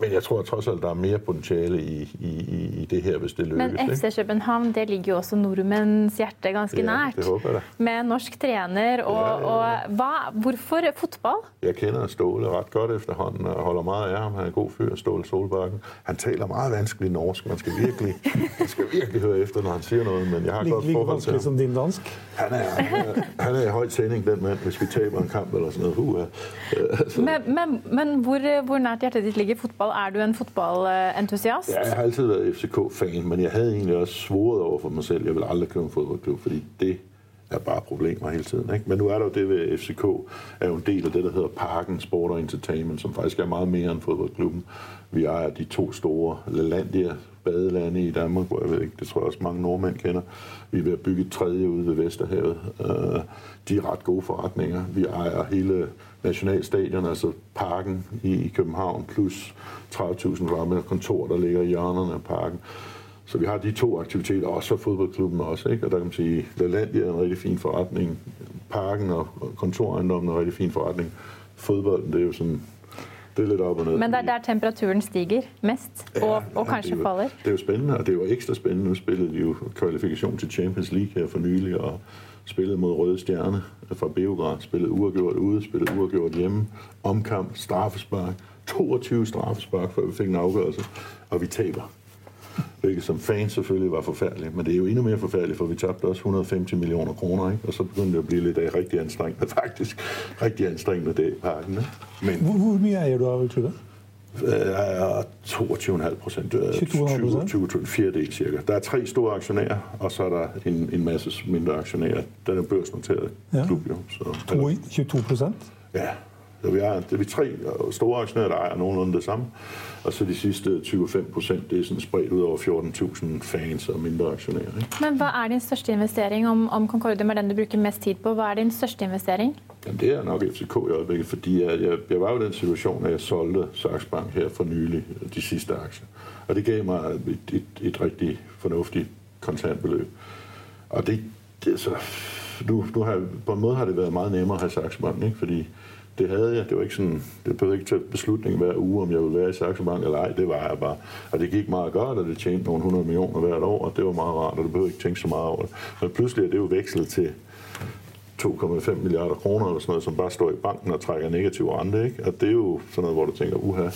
[SPEAKER 2] men jeg tror trods alt, der er mere potentiale i, i, i det her, hvis det lykkes.
[SPEAKER 1] Men FC København, det ligger jo også nordmænds hjerte ganske
[SPEAKER 2] ja,
[SPEAKER 1] nært.
[SPEAKER 2] det håber jeg da.
[SPEAKER 1] Med norsk træner, og, ja, ja, og hva, hvorfor fodbold?
[SPEAKER 2] Jeg kender Ståle ret godt efterhånden, og holder meget af ham. Han er en god fyr, Ståle Solbakken. Han taler meget vanskeligt norsk. Man skal virkelig, man skal virkelig høre efter, når han siger noget, men jeg har godt forhold til ham.
[SPEAKER 3] som din dansk?
[SPEAKER 2] Han er, han er, han er i høj tænding, den mand, hvis vi taber en kamp eller sådan noget. Uh,
[SPEAKER 1] altså. Men, men, men hvor, hvor nært hjertet ditt ligger fodbold? Er du en fodboldentusiast?
[SPEAKER 2] Ja, jeg har altid været FCK-fan, men jeg havde egentlig også svoret over for mig selv, jeg vil aldrig købe en fodboldklub, fordi det er bare problemer hele tiden. Ikke? Men nu er der jo det ved FCK, er jo en del af det, der hedder Parken Sport og Entertainment, som faktisk er meget mere end fodboldklubben. Vi ejer de to store Lalandia badelande i Danmark, hvor jeg ved ikke, det tror jeg også mange nordmænd kender. Vi er ved at bygge et tredje ude ved Vesterhavet. Øh, de er ret gode forretninger. Vi ejer hele nationalstadion, altså parken i København, plus 30.000 kvadratmeter kontor, der ligger i hjørnerne af parken. Så vi har de to aktiviteter, også for fodboldklubben også, ikke? Og der kan man sige, Lalandia er en rigtig fin forretning, parken og kontorejendommen er en rigtig fin forretning. Fodbolden, det er jo sådan, det er lidt op og ned.
[SPEAKER 1] Men det er der temperaturen stiger mest, ja, og, og ja, kanskje
[SPEAKER 2] det jo,
[SPEAKER 1] falder?
[SPEAKER 2] Det er jo spændende, og det er jo ekstra spændende. Nu spillede de jo kvalifikation til Champions League her for nylig, og spillede mod Røde Stjerne fra Beograd, spillede uafgjort ude, spillede uafgjort hjemme, omkamp, straffespark, 22 straffespark, før vi fik en afgørelse, og vi taber hvilket som fan selvfølgelig var forfærdeligt. Men det er jo endnu mere forfærdeligt, for vi tabte også 150 millioner kroner, ikke? og så begyndte det at blive lidt af rigtig anstrengende, faktisk. Rigtig anstrengende det i parken. Ikke?
[SPEAKER 3] Men, hvor, hvor mere er du oppe til
[SPEAKER 2] det? Er 22,5 procent. 20, 20, 20, fjerdedel cirka. Der er tre store aktionærer, og så er der en, en masse mindre aktionærer. Den er børsnoteret
[SPEAKER 3] ja.
[SPEAKER 2] klub jo.
[SPEAKER 3] Så, 22 procent?
[SPEAKER 2] Ja, så vi er, det er vi tre store aktionærer, der ejer nogenlunde det samme. Og så de sidste 25 procent, det er sådan spredt ud over 14.000 fans og mindre aktionærer. Ikke?
[SPEAKER 1] Men hvad er din største investering, om, om Concordium er den, du bruger mest tid på? Hvad er din største investering?
[SPEAKER 2] Jamen, det er nok FCK i øjeblikket, fordi jeg, jeg, jeg var jo i den situation, at jeg solgte Saks Bank her for nylig, de sidste aktier. Og det gav mig et, et, et rigtig fornuftigt kontantbeløb. Og det, det så, nu, nu har, på en måde har det været meget nemmere at have Saks Bank, ikke? fordi det havde jeg. Det var ikke sådan, det behøvede ikke tage beslutning hver uge, om jeg ville være i Saxo Bank eller ej. Det var jeg bare. Og det gik meget godt, og det tjente nogle 100 millioner hvert år, og det var meget rart, og du behøvede ikke tænke så meget over det. Men pludselig er det jo vekslet til 2,5 milliarder kroner eller sådan noget, som bare står i banken og trækker negativ rente, ikke? Og det er jo sådan noget, hvor du tænker, uha,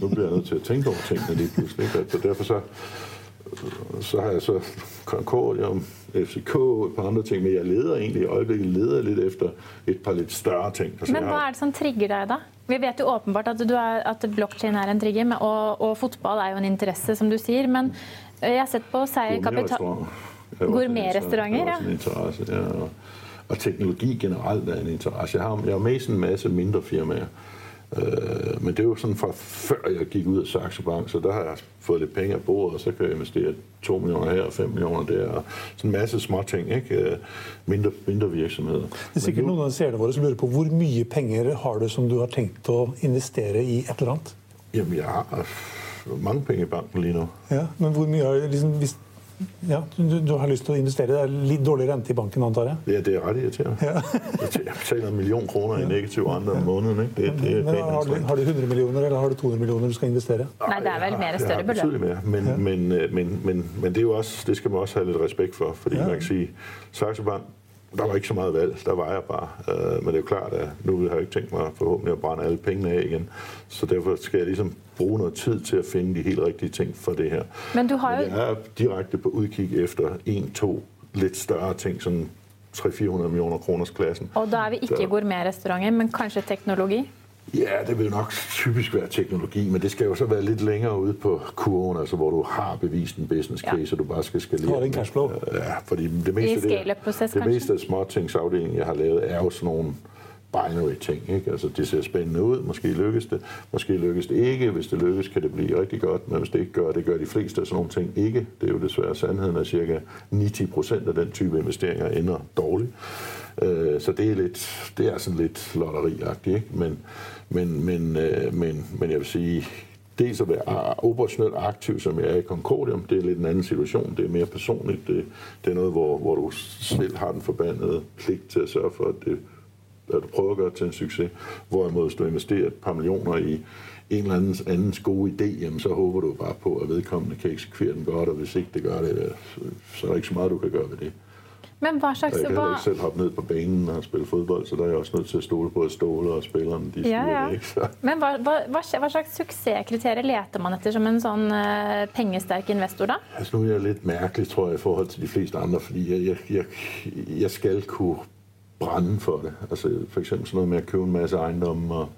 [SPEAKER 2] nu bliver jeg nødt til at tænke over tingene lige pludselig, ikke? Så derfor så, så har jeg så Concordium, FCK og et par andre ting, men jeg leder egentlig i øjeblikket leder lidt efter et par lidt større ting.
[SPEAKER 1] Altså, men hvad er det som trigger dig da? Vi vet jo åbenbart at, du er, at blockchain er en trigger, og, og fotball er jo en interesse, som du sier, men jeg har sett på Seier Kapital... Gourmetrestauranter,
[SPEAKER 2] ja. Interesse, ja. Og, og teknologi generelt er en interesse. Jeg har, jeg har med sådan en masse mindre firmaer, Øh, men det er jo sådan fra før jeg gik ud af Saxo Bank, så der har jeg fået lidt penge af bordet, og så kan jeg investere 2 millioner her og 5 millioner der, og sådan en masse små ting, ikke? Øh, mindre, mindre virksomheder.
[SPEAKER 3] Det er sikkert nu, noen av seerne våre som lurer på, hvor mye penger har du, som du har tænkt at investere i et eller andet?
[SPEAKER 2] Jamen, jeg har mange penge i banken lige nu.
[SPEAKER 3] Ja, men hvor mye har du, liksom, hvis, Ja, du, du, har lyst til å investere. Det er litt dårlig rente i banken, antar jeg?
[SPEAKER 2] Ja, det er rett irriterende. Ja. jeg betaler en million kroner i negativ rente om måneden. Det, det
[SPEAKER 3] men, men har, du, har, du, 100 millioner eller har du 200 millioner du skal investere?
[SPEAKER 1] Nei, det er vel mer større beløp.
[SPEAKER 2] Ja, mer. Men, ja. men, men, men, men, det, er jo også, det skal man også ha litt respekt for. fordi ja. man kan si Saxo Bank der var ikke så meget valg. Der var jeg bare. Uh, men det er jo klart, at nu har jeg ikke tænkt mig forhåbentlig at brænde alle pengene af igen. Så derfor skal jeg ligesom bruge noget tid til at finde de helt rigtige ting for det her.
[SPEAKER 1] Men du har jo...
[SPEAKER 2] Jeg er direkte på udkig efter en, to lidt større ting, sådan 300-400 millioner kroners klassen.
[SPEAKER 1] Og da er vi ikke gourmetrestauranter, men kanskje teknologi?
[SPEAKER 2] Ja, det vil nok typisk være teknologi, men det skal jo så være lidt længere ude på kurven, altså hvor du har bevist en business case, ja. og du bare skal skalere.
[SPEAKER 3] Og en cashflow.
[SPEAKER 2] Ja, fordi det meste, det,
[SPEAKER 1] proces,
[SPEAKER 2] det meste af småtingsafdelingen, jeg har lavet, er jo sådan nogle binary ting. Ikke? Altså, det ser spændende ud. Måske lykkes det. Måske lykkes det ikke. Hvis det lykkes, kan det blive rigtig godt. Men hvis det ikke gør, det gør de fleste af sådan nogle ting ikke. Det er jo desværre sandheden, at cirka 90 procent af den type investeringer ender dårligt. Øh, så det er, lidt, det er sådan lidt lotteriagtigt. Ikke? Men, men, men, øh, men, men jeg vil sige, dels at være operationelt aktiv, som jeg er i Concordium, det er lidt en anden situation. Det er mere personligt. Det, det er noget, hvor, hvor du selv har den forbandede pligt til at sørge for, at, det, at du prøver at gøre det til en succes. Hvorimod, hvis du investerer et par millioner i en eller andens, andens gode idé, jamen, så håber du bare på, at vedkommende kan eksekvere den godt, og hvis ikke det gør det, så er der ikke så meget, du kan gøre ved det.
[SPEAKER 1] Men hva slags...
[SPEAKER 2] Jeg kan heller ikke selv hoppe ned på banen og spille fodbold, så der er jeg også nødt til at stole på at Ståle og spillerne. De ja, ja. Ikke? Så.
[SPEAKER 1] Men hva, hva, hva, slags suksesskriterier leter man etter som en sånn uh, pengesterk investor, da?
[SPEAKER 2] Altså, nu er jeg lidt mærkelig, tror jeg, i forhold til de fleste andre, fordi jeg, jeg, jeg, jeg skal kunne brænde for det. Altså, for eksempel sådan noget med at købe en masse ejendomme og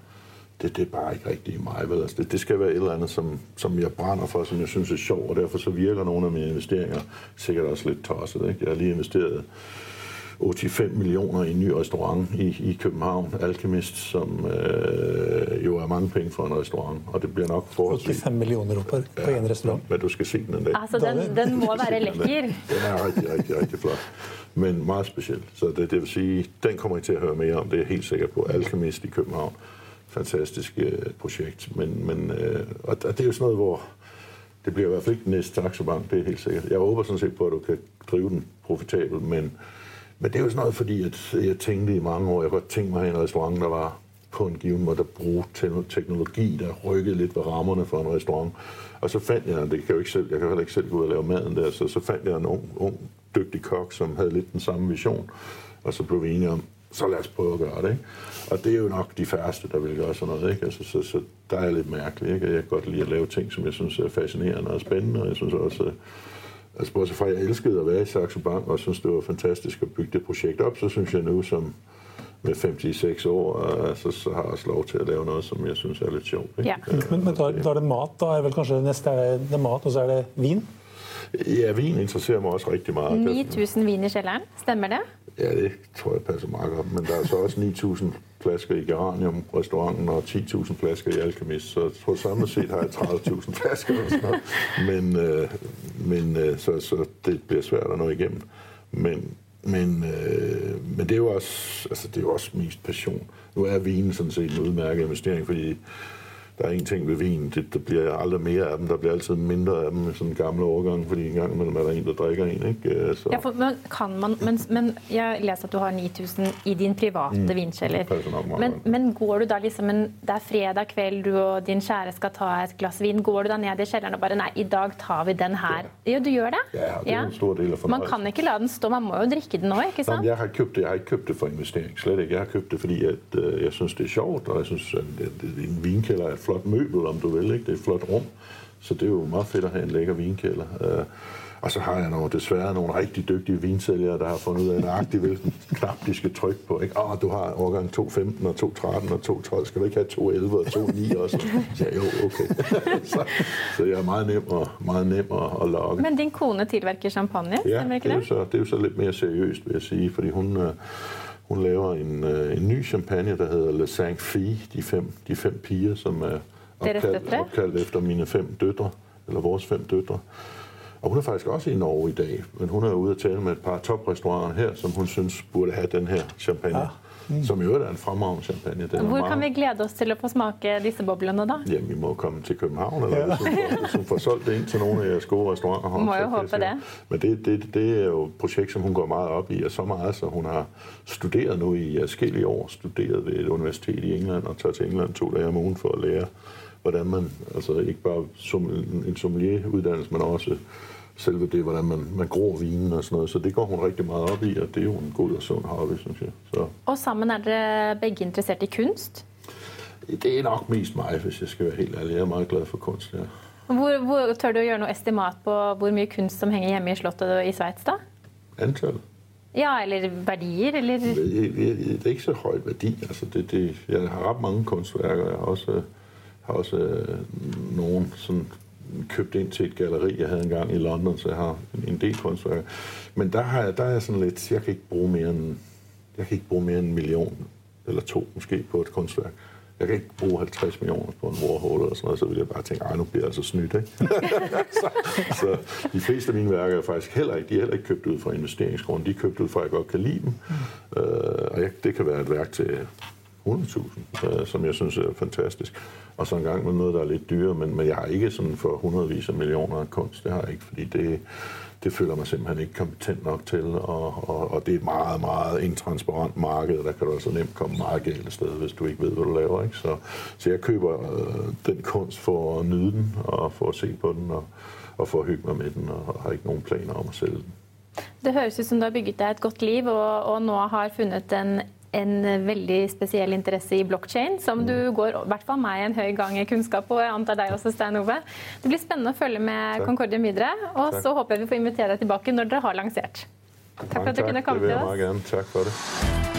[SPEAKER 2] det, det er bare ikke rigtigt mig. Vel? Altså, det, det skal være et eller andet, som, som jeg brænder for, som jeg synes er sjovt, og derfor så virker nogle af mine investeringer sikkert også lidt tosset. Ikke? Jeg har lige investeret 85 millioner i en ny restaurant i, i København, Alchemist, som øh, jo er mange penge for en restaurant, og det bliver nok forholdsvis...
[SPEAKER 3] 85 millioner på, på en restaurant.
[SPEAKER 2] Men du skal se den en dag.
[SPEAKER 1] Altså, den, den må være lækker.
[SPEAKER 2] Den er rigtig, rigtig, rigtig flot, men meget speciel. Så det, det vil sige, den kommer I til at høre mere om, det er jeg helt sikker på. Alchemist i København fantastisk øh, projekt. Men, men, øh, og det er jo sådan noget, hvor det bliver i hvert fald ikke den næste taxabank, det er helt sikkert. Jeg håber sådan set på, at du kan drive den profitabel, men, men det er jo sådan noget, fordi at jeg tænkte i mange år, jeg godt tænkte mig en restaurant, der var på en given måde, der bruge teknologi, der rykkede lidt ved rammerne for en restaurant. Og så fandt jeg, det kan jeg jo ikke selv, jeg kan heller ikke selv gå ud og lave maden der, så, så fandt jeg en ung, ung dygtig kok, som havde lidt den samme vision. Og så blev vi enige om, så lad os prøve at gøre det. Ikke? Og det er jo nok de færreste, der vil gøre sådan noget. Ikke? Altså, så, så der er lidt mærkeligt. Ikke? Jeg kan godt lide at lave ting, som jeg synes er fascinerende og spændende. Og jeg synes også, altså bortset fra, at jeg elskede at være i Saxo Bank, og synes, det var fantastisk at bygge det projekt op, så synes jeg nu, som med 56 år, så, så har jeg også lov til at lave noget, som jeg synes er lidt sjovt. Ikke?
[SPEAKER 3] Ja. Men, men da, da er det mat, da er vel kanskje det næste er det mat, og så er det vin?
[SPEAKER 2] Ja, vin interesserer mig også rigtig meget.
[SPEAKER 1] 9000 vin i kjelleren, stemmer det?
[SPEAKER 2] Ja, det tror jeg passer meget godt. Men der er så også 9.000 flasker i Geranium-restauranten og 10.000 flasker i Alchemist. Så på tror set har jeg 30.000 flasker. Og sådan noget. Men, øh, men øh, så, så det bliver svært at nå igennem. Men, men, øh, men det er jo også, altså, det er jo også mest passion. Nu er vinen sådan set en udmærket investering, fordi der er en ting ved vin, det, der bliver aldrig mere af dem, der bliver altid mindre af dem i sådan en gamle årgang, fordi en gang imellem er der en, der drikker en. Ikke?
[SPEAKER 1] Øh, så. Ja, for, men, kan man, men, men jeg læser, at du har 9000 i din private mm. vinkjeller. Men, men går du da liksom en, det er fredag kveld, du og din kjære skal ta et glas vin, går du da ned i kjelleren og bare, nei, i dag tar vi den her. Ja, ja du gjør det?
[SPEAKER 2] Ja, det er ja. en stor del af
[SPEAKER 1] Man kan ikke la den stå, man må jo drikke den også, ikke sant?
[SPEAKER 2] jeg har købt det, jeg har ikke købt det for investering, slet ikke. Jeg har købt det, fordi at, uh, jeg synes, det er sjovt, og jeg synes, at en vinkælder er et flot møbel, om du vil. Ikke? Det er et flot rum, så det er jo meget fedt at have en lækker vinkælder. Uh, og så har jeg nogle, desværre nogle rigtig dygtige vinsælgere, der har fundet ud af nøjagtigt, hvilken knap de skal trykke på. Ikke? Åh, du har årgang 2.15 og 2.13 og 2.12. Skal du ikke have 2.11 og 2.9 også? Så jeg, jo, okay. (laughs) så, så jeg er meget nem, og, meget nem at, at lokke.
[SPEAKER 1] Men din kone tilverker champagne,
[SPEAKER 2] ja, det? Er jo så, det er jo så lidt mere seriøst, vil jeg sige, fordi hun, øh, hun laver en, øh, en ny champagne, der hedder Le Cinq Fille, de fem, de fem piger, som er opkaldt, opkaldt efter mine fem døtre, eller vores fem døtre. Og hun er faktisk også i Norge i dag, men hun er ude at tale med et par toprestauranter her, som hun synes burde have den her champagne. Ja. Mm. Som i øvrigt er en fremragende champagne.
[SPEAKER 1] Den Hvor kan vi glede oss til å få smake disse boblene, da?
[SPEAKER 2] Jamen, vi må komme til København, eller ja. hvis, får, hvis hun får solgt det ind til nogle af jeres gode restauranter.
[SPEAKER 1] Må jo håbe det.
[SPEAKER 2] Men det, det, det er jo et projekt, som hun går meget op i, og så meget, så hun har studeret nu i forskellige år, studeret ved et universitet i England, og tager til England to dage om ugen for at lære, hvordan man, altså ikke bare som en sommelieruddannelse, men også selve det, hvordan man, man gror vinen og sådan noget. Så det går hun rigtig meget op i, og det er jo en god og sund hobby, synes jeg. Så.
[SPEAKER 1] Og sammen er dere begge interessert i kunst?
[SPEAKER 2] Det er nok mest mig, hvis jeg skal være helt ærlig. Jeg er meget glad for kunst, ja.
[SPEAKER 1] Hvor, hvor tør du å gjøre noe estimat på hvor mye kunst som hænger hjemme i slottet i Sveits, da?
[SPEAKER 2] Antal.
[SPEAKER 1] Ja, eller værdier, eller?
[SPEAKER 2] Det, det, er ikke så højt værdi. Altså, det, det, jeg har ret mange kunstværker. Jeg har også, har også øh, nogle sådan købt ind til et galleri, jeg havde engang i London, så jeg har en del kunstværker. Men der, har jeg, der er jeg sådan lidt, jeg kan ikke bruge mere end, jeg kan ikke bruge mere end en million eller to måske på et kunstværk. Jeg kan ikke bruge 50 millioner på en Warhol eller sådan noget, så vil jeg bare tænke, ej, nu bliver jeg altså snydt, ikke? (laughs) så, så, de fleste af mine værker er faktisk heller ikke, de er heller ikke købt ud fra investeringsgrund, de er købt ud fra, at jeg godt kan lide dem. Mm. Øh, og jeg, det kan være et værk til 100.000, øh, som jeg synes er fantastisk. Og så en gang med noget, der er lidt dyrere, men, men jeg har ikke sådan for hundredvis af millioner af kunst. Det har jeg ikke, fordi det, det føler mig simpelthen ikke kompetent nok til, og, og, og det er et meget, meget intransparent marked, der kan du altså nemt komme meget galt sted, hvis du ikke ved, hvad du laver. Ikke? Så, så jeg køber øh, den kunst for at nyde den, og for at se på den, og, og for at hygge mig med den, og har ikke nogen planer om at sælge den.
[SPEAKER 1] Det høres ut som du har bygget deg et godt liv, og, og nå har fundet en en veldig spesiell interesse i blokkjede, som du mm. går i hvert fall meg en høy gang i kunnskap og jeg antar deg også, Stein Ove. Det blir spennende å følge med Concordia videre, og så håper jeg vi får invitere deg tilbake når dere har lansert. Takk for at du kunne komme til oss.
[SPEAKER 2] Takk for det.